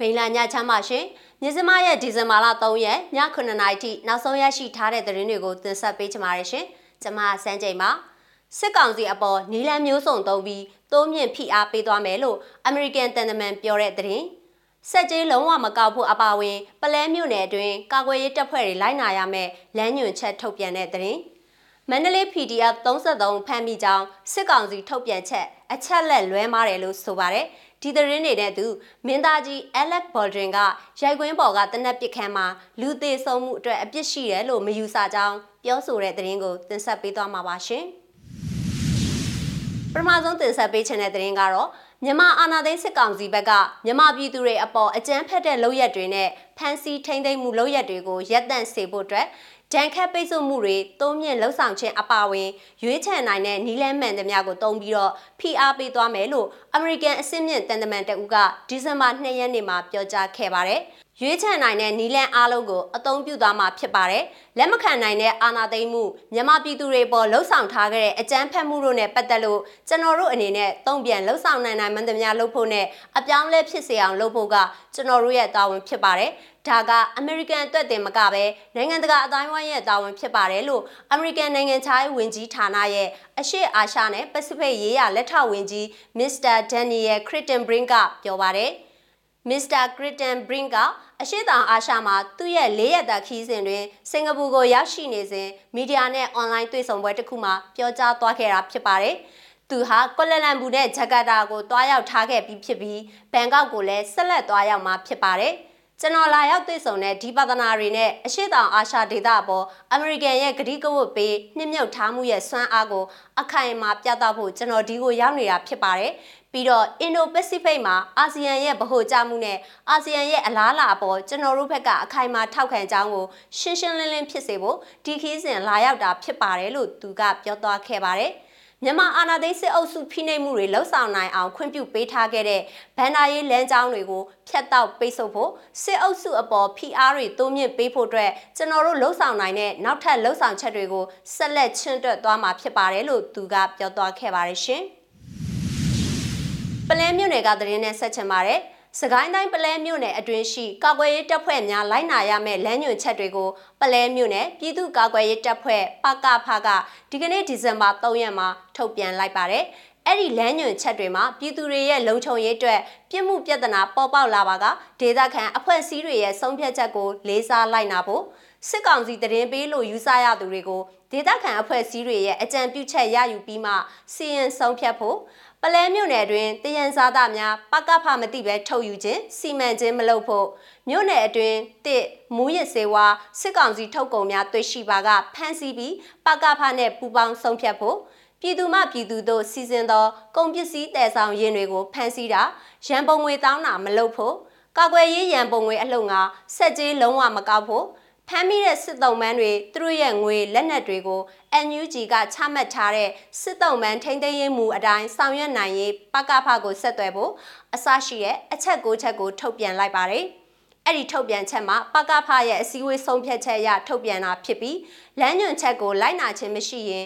မိန်လာညချမ်းပါရှင်မြစမရဲ့ဒီဇင်ဘာလ3ရက်ည9:00နာရီထိနောက်ဆုံးရရှိထားတဲ့သတင်းတွေကိုတင်ဆက်ပေးချင်ပါတယ်ရှင်ကျွန်မစန်းချိန်ပါစစ်ကောင်စီအပေါ်နီလန်မျိုးစုံသုံးပြီးတိုးမြင့်ဖိအားပေးသွားမယ်လို့အမေရိကန်တန်တမန်ပြောတဲ့သတင်းစက်ကြီးလုံးဝမကောက်ဖို့အပါအဝင်ပလဲမြို့နယ်အတွင်းကာကွယ်ရေးတပ်ဖွဲ့တွေလိုက်နာရမယ်လမ်းညွှန်ချက်ထုတ်ပြန်တဲ့သတင်းမန္တလေး PDF 33ဖမ်းမိကြောင်းစစ်ကောင်စီထုတ်ပြန်ချက်အချက်လက်လွဲမားတယ်လို့ဆိုပါတယ် ဒီသတင်းနေတဲ့သူမင်းသားကြီး Alex Baldwin ကရိုက်ကွင်းပေါ်ကတနက်ပစ်ခမ်းမှာလူသေးဆုံးမှုအတွက်အပြစ်ရှိတယ်လို့မယူဆကြောင်းပြောဆိုတဲ့သတင်းကိုတင်ဆက်ပေးသွားမှာပါရှင်ပထမဆုံးတင်ဆက်ပေးချင်တဲ့သတင်းကတော့မြန်မာအာဏာသိမ်းစစ်ကောင်စီဘက်ကမြန်မာပြည်သူတွေအပေါ်အကြမ်းဖက်တဲ့လုပ်ရက်တွေနဲ့ဖမ်းဆီးထိန်းသိမ်းမှုလုပ်ရက်တွေကိုရပ်တန့်စေဖို့အတွက် ဒဏ်ခတ်ပိတ်ဆို့မှုတွေတိုးမြင့်လှုပ်ဆောင်ခြင်းအပါအဝင် ရွေးချယ်နိုင်တဲ့နီလန်းမှန်သမျှကိုတုံးပြီးတော့ဖိအားပေးသွားမယ်လို့အမေရိကန်အစည်းအမြင့်တန်တမန်တအူးကဒီဇင်ဘာ2ရက်နေ့မှာပြောကြားခဲ့ပါတယ်။ ရွေးချယ်နိုင်တဲ့နီလန်အားလုံးကိုအသုံးပြုသွားမှာဖြစ်ပါတယ်။လက်မခံနိုင်တဲ့အာဏာသိမ်းမှုမြန်မာပြည်သူတွေပေါ်လှုံ့ဆော်ထားခဲ့တဲ့အကြမ်းဖက်မှုတို့နဲ့ပတ်သက်လို့ကျွန်တော်တို့အနေနဲ့တုံ့ပြန်လှုံ့ဆော်နိုင်နိုင်မှန်သမျှလုပ်ဖို့နဲ့အပြောင်းလဲဖြစ်စေအောင်လုပ်ဖို့ကကျွန်တော်တို့ရဲ့တာဝန်ဖြစ်ပါတယ်။ဒါကအမေရိကန်အတွက်တင်မကပဲနိုင်ငံတကာအတိုင်းဝိုင်းရဲ့တာဝန်ဖြစ်ပါတယ်လို့အမေရိကန်နိုင်ငံခြားရေးဝန်ကြီးဌာနရဲ့အရှေ့အာရှနဲ့ပစိဖိတ်ရေးရာလက်ထောက်ဝန်ကြီးမစ္စတာဒန်နီယယ်ခရစ်တန်ဘရင်းကပြောပါတယ်။ မစ္စတာဂရစ်တန်ဘရင်ကအရှိတောင်အာရှမှာသူ့ရဲ့လေးရက်တာခီးစဉ်တွင်စင်ကာပူကိုရောက်ရှိနေစဉ်မီဒီယာနဲ့အွန်လိုင်းတွေ့ဆုံပွဲတစ်ခုမှာပြောကြားသွားခဲ့တာဖြစ်ပါတယ်။သူဟာကွလလန်ပူနဲ့ဂျကာတာကိုတွားရောက်ထားခဲ့ပြီးဖြစ်ပြီးဘန်ကောက်ကိုလည်းဆက်လက်တွားရောက်မှာဖြစ်ပါတယ်။ ကျွန်တော်လာရောက်တွေ့ဆုံတဲ့ဒီပါဒနာတွေနဲ့အရှိတောင်အာရှဒေသအပေါ်အမေရိကန်ရဲ့ဂတိကဝတ်ပေးနှိမ့်မြုပ်ထားမှုရဲ့စွမ်းအားကိုအခိုင်အမာပြသဖို့ကျွန်တော်ဒီကိုရောက်နေတာဖြစ်ပါတယ်။ပြီးတော့ Indo-Pacific မှာအာဆီယံရဲ့ဗဟိုကျမှုနဲ့အာဆီယံရဲ့အလားအလာအပေါ်ကျွန်တော်တို့ဘက်ကအခိုင်အမာထောက်ခံကြောင်းကိုရှင်းရှင်းလင်းလင်းဖြစ်စေဖို့ဒီခီးစဉ်လာရောက်တာဖြစ်ပါတယ်လို့သူကပြောသွားခဲ့ပါတယ်။ မြန်မာအာဏာသိမ်းစစ်အုပ်စုဖိနှိပ်မှုတွေလှုံ့ဆော်နိုင်အောင်ခွင့်ပြုပေးထားခဲ့တဲ့ဗန်ဒါရေးလမ်းကြောင်းတွေကိုဖျက်တောက်ပိတ်ဆို့ဖို့စစ်အုပ်စုအပေါ်ဖိအားတွေတိုးမြင့်ပေးဖို့အတွက်ကျွန်တော်တို့လှုံ့ဆော်နိုင်တဲ့နောက်ထပ်လှုံ့ဆော်ချက်တွေကိုဆက်လက်ချင့်တွက်သွားမှာဖြစ်ပါတယ်လို့သူကပြောသွားခဲ့ပါတယ်ရှင်။ပလဲမြို့နယ်ကသတင်းနဲ့ဆက်ချင်ပါတယ်။ စကိုင်းတိုင်းပလဲမြို့နယ်အတွင်းရှိကာကွယ်ရေးတပ်ဖွဲ့များလိုက်နာရမယ့်လမ်းညွှန်ချက်တွေကိုပလဲမြို့နယ်ပြည်သူ့ကာကွယ်ရေးတပ်ဖွဲ့ပကဖကဒီကနေ့ဒီဇင်ဘာ3ရက်မှာထုတ်ပြန်လိုက်ပါတယ်။အဲ့ဒီလမ်းညွှန်ချက်တွေမှာပြည်သူတွေရဲ့လုံခြုံရေးအတွက်ပြစ်မှုပြဿနာပေါ်ပေါက်လာပါကဒေသခံအဖွဲ့အစည်းတွေရဲ့ဆုံးဖြတ်ချက်ကိုလေးစားလိုက်နာဖို့စစ်ကောင်စီတရင်ပေးလို့ယူဆရသူတွေကိုဒေသခံအဖွဲ့အစည်းတွေရဲ့အကြံပြုချက်ရယူပြီးမှစီရင်ဆုံးဖြတ်ဖို့ ပလဲမြို့နယ်တွင်တယံစားသားများပကဖမသိပဲထုတ်ယူခြင်းစီမံခြင်းမလုပ်ဖို့မြို့နယ်အတွင်းတစ်မူးရစ်စေဝါစစ်ကောင်စီထုတ်ကုန်များတွေ့ရှိပါကဖမ်းဆီးပြီးပကဖနှင့်ပူးပေါင်းဆုံးဖြတ်ဖို့ပြည်သူမှပြည်သူတို့စီစဉ်သောကုန်ပစ္စည်းတည်ဆောင်ရင်းတွေကိုဖမ်းဆီးတာရန်ပုံငွေတောင်းတာမလုပ်ဖို့ကာကွယ်ရေးရန်ပုံငွေအလှုံငါဆက်ကြေးလုံးဝမကောက်ဖို့ ဖမ်းမိတဲ့စစ်တုံးမန်းတွေသူတို့ရဲ့ငွေလက်နက်တွေကို NUG ကချမှတ်ထားတဲ့စစ်တုံးမန်းထိန်းသိမ်းရေးမူအတိုင်းဆောင်ရွက်နိုင်ရေးပကဖကိုဆက်သွယ်ဖို့အစရှိတဲ့အချက်၉ချက်ကိုထုတ်ပြန်လိုက်ပါတယ်။အဲ့ဒီထုတ်ပြန်ချက်မှာပကဖရဲ့အစည်းအဝေးဆုံးဖြတ်ချက်အရထုတ်ပြန်တာဖြစ်ပြီးလမ်းညွှန်ချက်ကိုလိုက်နာခြင်းမရှိရင်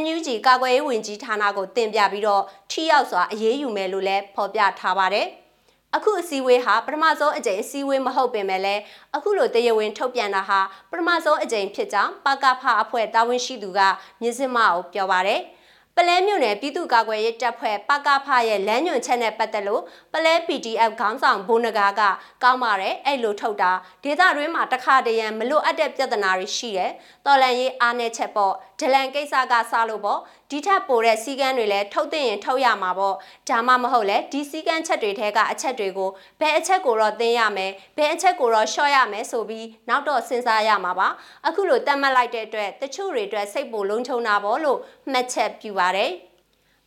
NUG ကာကွယ်ရေးဝန်ကြီးဌာနကိုတင်ပြပြီးတော့ထိရောက်စွာအရေးယူမယ်လို့လည်းဖော်ပြထားပါတယ်။ အခုအစည်းအဝေးဟာပထမဆုံးအကြိမ်အစည်းအဝေးမဟုတ်ပင်မဲ့လည်းအခုလိုတရားဝင်ထုတ်ပြန်တာဟာပထမဆုံးအကြိမ်ဖြစ်ကြောင်းပကဖအဖွဲ့တာဝန်ရှိသူကမြစ်စမအောင်ပြောပါတယ်။ ပလဲမြို့နယ်ပြည်သူ့ကာကွယ်ရေးတပ်ဖွဲ့ပကဖရဲ့လမ်းညွှန်ချက်နဲ့ပတ်သက်လို့ပလဲ PDF ခေါင်းဆောင်ဘိုးနဂါကကောင်းပါတယ်အဲ့လိုထုတ်တာဒေသတွင်းမှာတခါတရံမလွတ်အပ်တဲ့ပြဿနာတွေရှိတယ်တော်လန်ရေးအားနဲ့ချက်ပေါ့ဒလန်ကိစ္စကစားလို့ပေါ့ဒီထက်ပိုတဲ့စီကန်းတွေလည်းထုတ်သိရင်ထုတ်ရမှာပေါ့ဒါမှမဟုတ်လဲဒီစီကန်းချက်တွေထဲကအချက်တွေကိုဘယ်အချက်ကိုတော့သိရမယ်ဘယ်အချက်ကိုတော့ရှော့ရမယ်ဆိုပြီးနောက်တော့စဉ်းစားရမှာပါအခုလိုတတ်မှတ်လိုက်တဲ့အတွက်တချို့တွေအတွက်စိတ်ပိုလုံးချုံတာပေါ့လို့မှတ်ချက်ပြုပါတယ်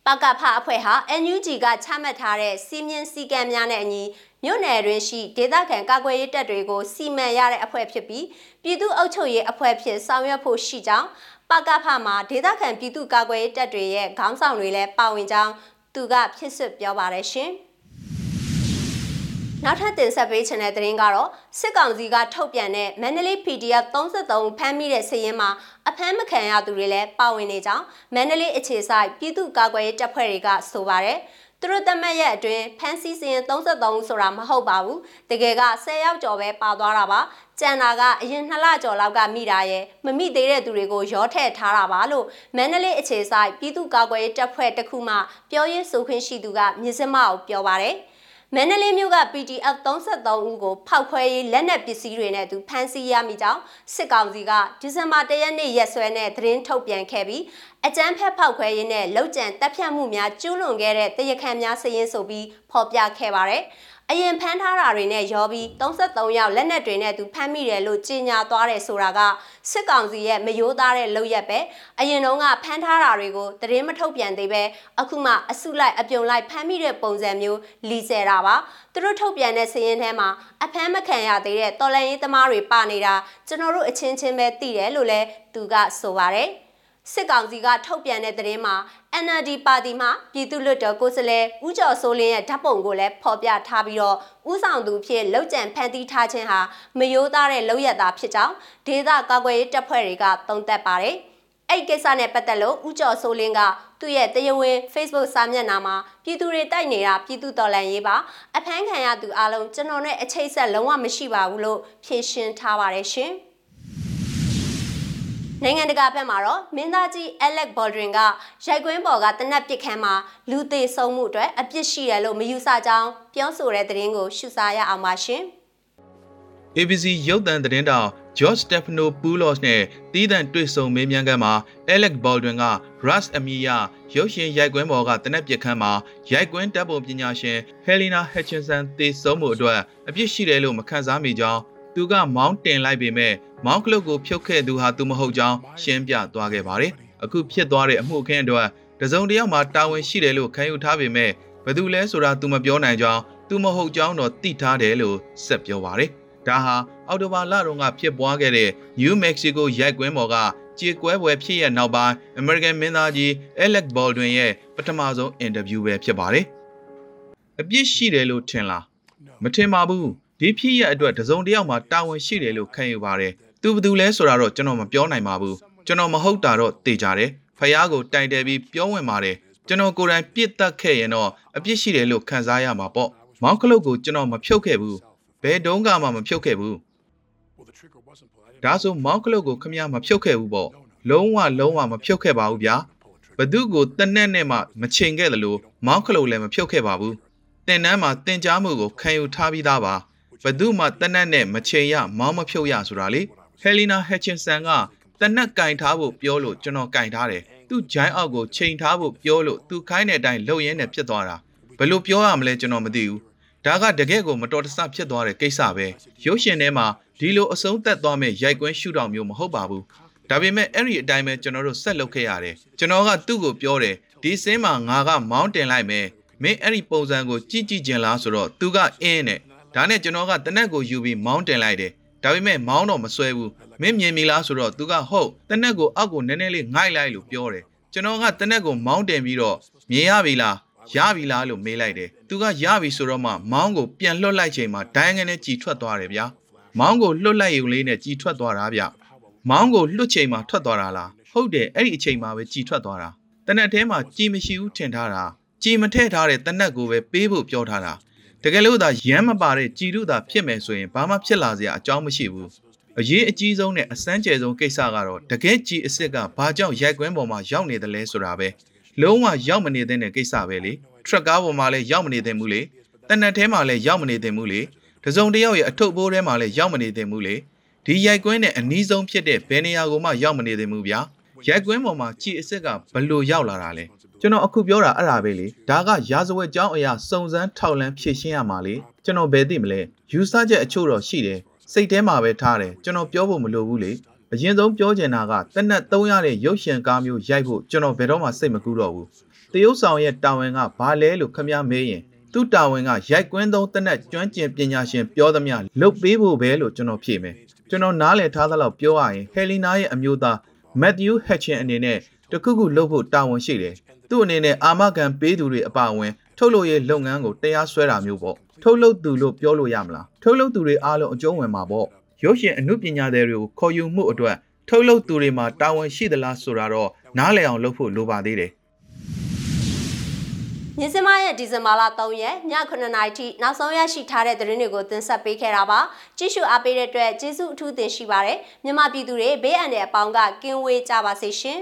ပကဖအဖွဲ့ဟာ NUG ကချမှတ်ထားတဲ့စီမင်းစည်းကမ်းများနဲ့အညီမြို့နယ်တွင်ရှိဒေသခံကာကွယ်ရေးတပ်တွေကိုစီမံရတဲ့အဖွဲ့ဖြစ်ပြီးပြည်သူ့အုပ်ချုပ်ရေးအဖွဲ့ဖြစ်ဆောင်ရွက်ဖို့ရှိကြောင်းပကဖမှာဒေသခံပြည်သူ့ကာကွယ်ရေးတပ်တွေရဲ့ခေါင်းဆောင်တွေလည်းပါဝင်ကြောင်းသူကဖြစ်စွပြောပါတယ်ရှင်။ နောက်ထပ်တင်ဆက်ပေးချင်တဲ့သတင်းကတော့စစ်ကောင်စီကထုတ်ပြန်တဲ့မန္တလေး PDF 33ဖမ်းမိတဲ့စည်ရင်းမှာအဖမ်းမခံရသူတွေလည်းပါဝင်နေကြောင်းမန္တလေးအခြေစိုက်ပြည်သူ့ကာကွယ်ရေးတပ်ဖွဲ့တွေကဆိုပါတယ်။တသူတို့တတ်မှတ်ရက်အတွင်းဖမ်းဆီးစရင်33ဦးဆိုတာမဟုတ်ပါဘူးတကယ်က10ယောက်ကျော်ပဲပါသွားတာပါကျန်တာကအရင်2လကျော်လောက်ကမိတာရဲ့မမိသေးတဲ့သူတွေကိုရောထည့်ထားတာပါလို့မန္တလေးအခြေဆိုင်ပြည်သူ့ကာကွယ်ရေးတပ်ဖွဲ့တစ်ခုမှပြောရေးဆိုခွင့်ရှိသူကမြစ်စမအောင်ပြောပါတယ် မန္တလေးမြို့က PDF 33ဦးကိုဖောက်ခွဲရေးလက်နက်ပစ္စည်းတွေနဲ့သူဖမ်းဆီးရမိကြောင်းစစ်ကောင်စီကဒီဇင်ဘာ၁ရက်နေ့ရက်စွဲနဲ့သတင်းထုတ်ပြန်ခဲ့ပြီးအကြမ်းဖက်ဖောက်ခွဲရေးနဲ့လုံခြံတပ်ဖြတ်မှုများကျူးလွန်ခဲ့တဲ့တရခန့်များစည်ရင်ဆိုပြီးဖော်ပြခဲ့ပါတယ်။ အရင်ဖမ်းထားတာတွေနဲ့ရောပြီး33ယောက်လက်နက်တွေနဲ့သူဖမ်းမိတယ်လို့ကြေညာသွားတယ်ဆိုတာကစစ်ကောင်စီရဲ့မယိုးသားတဲ့လုပ်ရက်ပဲအရင်တုန်းကဖမ်းထားတာတွေကိုသတင်းမထုတ်ပြန်သေးပဲအခုမှအစုလိုက်အပြုံလိုက်ဖမ်းမိတဲ့ပုံစံမျိုးလီဆယ်တာပါသူတို့ထုတ်ပြန်တဲ့စည်ရင်ထဲမှာအဖမ်းမခံရသေးတဲ့တော်လန်ရေးသမားတွေပါနေတာကျွန်တော်တို့အချင်းချင်းပဲသိတယ်လို့လည်းသူကဆိုပါတယ် စစ်ကောင်စီကထုတ်ပြန်တဲ့သတင်းမှာ NLD ပါတီမှပြည်သူ့လွှတ်တော်ကိုယ်စားလှယ်ဦးကျော်စိုးလင်းရဲ့ဓာတ်ပုံကိုလည်းဖော်ပြထားပြီးတော့ဦးဆောင်သူဖြစ်လောက်ကျန်ဖန်တီးထားခြင်းဟာမယိုးသားတဲ့လောက်ရတာဖြစ်ကြောင်းဒေသကာကွယ်ရေးတပ်ဖွဲ့တွေကသုံးသပ်ပါတယ်။အဲ့ကိစ္စနဲ့ပတ်သက်လို့ဦးကျော်စိုးလင်းကသူ့ရဲ့တရားဝင် Facebook စာမျက်နှာမှာပြည်သူတွေတိုက်နေတာပြည်သူတော်လှန်ရေးပါအဖမ်းခံရသူအလုံးကျွန်တော်နဲ့အချိတ်ဆက်လုံးဝမရှိပါဘူးလို့ဖြေရှင်းထားပါတယ်ရှင်။ နိုင်ငံတကာဘက်မှာတော့မင်းသားကြီး Alec Baldwin ကရိုက်ကွင်းပေါ်ကတနက်ပစ်ခန်းမှာလူသေးဆုံးမှုအတွက်အပြစ်ရှိတယ်လို့မယူဆကြောင်းပြောဆိုတဲ့သတင်းကိုရှုစားရအောင်ပါရှင်။ ABC ရုပ်သံသတင်းတောင် George Stephanopoulos နဲ့တီးသန့်တွေ့ဆုံမေးမြန်းခန်းမှာ Alec Baldwin က Russ အမီယာရုပ်ရှင်ရိုက်ကွင်းပေါ်ကတနက်ပြက်ခန်းမှာရိုက်ကွင်းတပ်ပုံပညာရှင် Helena Hutchinson သေဆုံးမှုအတွက်အပြစ်ရှိတယ်လို့မခန့်စားမိကြောင်း သူကမောင်းတင်လိုက်ပေမဲ့မောင်းကလုတ်ကိုဖြုတ်ခဲ့သူဟာသူမဟုတ်ကြောင်းရှင်းပြသွားခဲ့ပါတယ်။အခုဖြစ်သွားတဲ့အမှုအခင်းအတွက်တစုံတစ်ယောက်မှတာဝန်ရှိတယ်လို့ခံယူထားပေမဲ့ဘယ်သူလဲဆိုတာသူမပြောနိုင်ကြောင်းသူမဟုတ်ကြောင်းတော့သိထားတယ်လို့ဆက်ပြောပါတယ်။ဒါဟာအော်တိုဘာလတုန်းကဖြစ်ပွားခဲ့တဲ့ New Mexico ရိုက်ကွင်းပေါ်ကကြေကွဲပွဲဖြစ်ရနောက်ပိုင်း American မင်းသားကြီး Alec Baldwin ရဲ့ပထမဆုံးအင်တာဗျူးပဲဖြစ်ပါတယ်။အပြစ်ရှိတယ်လို့ထင်လားမထင်ပါဘူး ဒီဖြစ်ရအတွက်တစုံတစ်ယောက်မှတာဝန်ရှိတယ်လို့ခံယူပါတယ်သူဘယ်သူလဲဆိုတာတော့ကျွန်တော်မပြောနိုင်ပါဘူးကျွန်တော်မဟုတ်တာတော့သိကြတယ်ဖះကိုတိုင်တယ်ပြီးပြောဝင်ပါတယ်ကျွန်တော်ကိုယ်တိုင်ပြစ်တက်ခဲ့ရင်တော့အပြစ်ရှိတယ်လို့ခံစားရမှာပေါ့မောင်းကလုတ်ကိုကျွန်တော်မဖြုတ်ခဲ့ဘူးဘယ်တုန်းကမှမဖြုတ်ခဲ့ဘူးဒါဆိုမောင်းကလုတ်ကိုခမရမဖြုတ်ခဲ့ဘူးပေါ့လုံးဝလုံးဝမဖြုတ်ခဲ့ပါဘူးဗျာဘသူကိုတနက်နဲ့မှမချိန်ခဲ့တယ်လို့မောင်းကလုတ်လည်းမဖြုတ်ခဲ့ပါဘူးတင်တန်းမှာတင် जा မှုကိုခံယူထားပြီးသားပါ ဘသူမှတနက်နဲ့မချိန်ရမောင်းမဖြုတ်ရဆိုတာလေဟယ်လီနာဟက်ချင်ဆန်ကတနက်ကင်ထားဖို့ပြောလို့ကျွန်တော်ကင်ထားတယ်သူ့ဂျိုင်းအောက်ကိုချိန်ထားဖို့ပြောလို့သူခိုင်းတဲ့အတိုင်းလှုပ်ရင်းနဲ့ဖြစ်သွားတာဘယ်လိုပြောရမလဲကျွန်တော်မသိဘူးဒါကတကယ့်ကိုမတော်တဆဖြစ်သွားတဲ့ကိစ္စပဲရုပ်ရှင်ထဲမှာဒီလိုအဆုံးသက်သွားမဲ့ရိုက်ကွင်းရှုထောင်မျိုးမဟုတ်ပါဘူးဒါပေမဲ့အဲ့ဒီအတိုင်းပဲကျွန်တော်တို့ဆက်လုပ်ခဲ့ရတယ်ကျွန်တော်ကသူ့ကိုပြောတယ်ဒီစင်းမှာငါကမောင်းတင်လိုက်မယ်မင်းအဲ့ဒီပုံစံကိုကြည့်ကြည့်ကျင်လားဆိုတော့သူကအင်းနဲ့ ဒါနဲ့ကျွန်တော်ကတနက်ကိုယူပြီးမောင်းတင်လိုက်တယ်ဒါပေမဲ့မောင်းတော့မဆွဲဘူးမင်းမြင်ပြီလားဆိုတော့သူကဟုတ်တနက်ကိုအောက်ကိုနည်းနည်းလေးငိုက်လိုက်လို့ပြောတယ်ကျွန်တော်ကတနက်ကိုမောင်းတင်ပြီးတော့မြင်ရပြီလားရပြီလားလို့မေးလိုက်တယ်သူကရပြီဆိုတော့မှမောင်းကိုပြန်လွှတ်လိုက်ချိန်မှာဒိုင်းငနဲ့ကြည်ထွက်သွားတယ်ဗျာမောင်းကိုလွှတ်လိုက်ရုံလေးနဲ့ကြည်ထွက်သွားတာဗျမောင်းကိုလွှတ်ချိန်မှာထွက်သွားတာလားဟုတ်တယ်အဲ့ဒီအချိန်မှာပဲကြည်ထွက်သွားတာတနက်ထဲမှာကြည်မရှိဘူးထင်ထားတာကြည်မထည့်ထားတဲ့တနက်ကိုပဲပေးဖို့ပြောထားတာ တကယ်လို့သာရမ်းမပါတဲ့ကြည်လူသာဖြစ်မယ်ဆိုရင်ဘာမှဖြစ်လာစရာအကြောင်းမရှိဘူးအရေးအကြီးဆုံးနဲ့အစမ်းကျယ်ဆုံးကိစ္စကတော့တကယ်ကြည်အစ်စ်ကဘာကြောင့်ရိုက်ကွင်းပေါ်မှာရောက်နေတယ်လဲဆိုတာပဲလုံးဝရောက်မနေတဲ့ကိစ္စပဲလေထရက်ကားပေါ်မှာလည်းရောက်မနေသင့်ဘူးလေတနက်ထဲမှာလည်းရောက်မနေသင့်ဘူးလေတစုံတယောက်ရဲ့အထုပ်ဘိုးထဲမှာလည်းရောက်မနေသင့်ဘူးလေဒီရိုက်ကွင်းနဲ့အနီးဆုံးဖြစ်တဲ့ဘယ်နေရာကိုမှရောက်မနေသင့်ဘူးဗျာရိုက်ကွင်းပေါ်မှာကြည်အစ်စ်ကဘလို့ရောက်လာတာလဲ ကျွန်တော်အခုပြောတာအဲ့ဒါပဲလေဒါကရာဇဝတ်ကြောင်းအရာစုံစမ်းထောက်လန်းဖြည့်ရှင်းရမှာလေကျွန်တော်ဘယ်သိမလဲယူဆချက်အချို့တော့ရှိတယ်စိတ်ထဲမှာပဲထားတယ်ကျွန်တော်ပြောဖို့မလိုဘူးလေအရင်ဆုံးပြောချင်တာကတနက်သုံးရတဲ့ရုပ်ရှင်ကားမျိုးရိုက်ဖို့ကျွန်တော်ဘယ်တော့မှစိတ်မကူးတော့ဘူးတရုတ်ဆောင်ရဲ့တာဝန်ကဘာလဲလို့ခမည်းမေးရင်သူ့တာဝန်ကရိုက်ကွင်းသုံးတနက်ကျွမ်းကျင်ပညာရှင်ပြောသမျှလုတ်ပေးဖို့ပဲလို့ကျွန်တော်ဖြေမယ်ကျွန်တော်နားလည်ထားသလောက်ပြောရရင်ဟယ်လီနာရဲ့အမျိုးသားမက်သျူးဟက်ချင်အနေနဲ့ တခုခုလုပ်ဖို့တာဝန်ရှိတယ်သူ့အနေနဲ့အာမခံပေးသူတွေအပါအဝင် ထုတ်လုပ်ရေးလုပ်ငန်းကိုတရားစွဲတာမျိုးပေါ့ထုတ်လုပ်သူလို့ပြောလို့ရမလားထုတ်လုပ်သူတွေအားလုံးအကျုံးဝင်မှာပေါ့ရုပ်ရှင်အမှုပညာတွေကိုခေါ်ယူမှုအတွက်ထုတ်လုပ်သူတွေမှာတာဝန်ရှိသလားဆိုတာတော့နားလည်အောင်လုပ်ဖို့လိုပါသေးတယ်မြင်းစမရဲ့ဒီဇင်ဘာလ3ရက်ည9:00နာရီထိနောက်ဆုံးရရှိထားတဲ့သတင်းတွေကိုတင်ဆက်ပေးခဲ့တာပါကြည့်ရှုအားပေးတဲ့အတွက်ကျေးဇူးအထူးတင်ရှိပါတယ်မြန်မာပြည်သူတွေဘေးအန္တရာယ်အပေါင်းကကင်းဝေးကြပါစေရှင်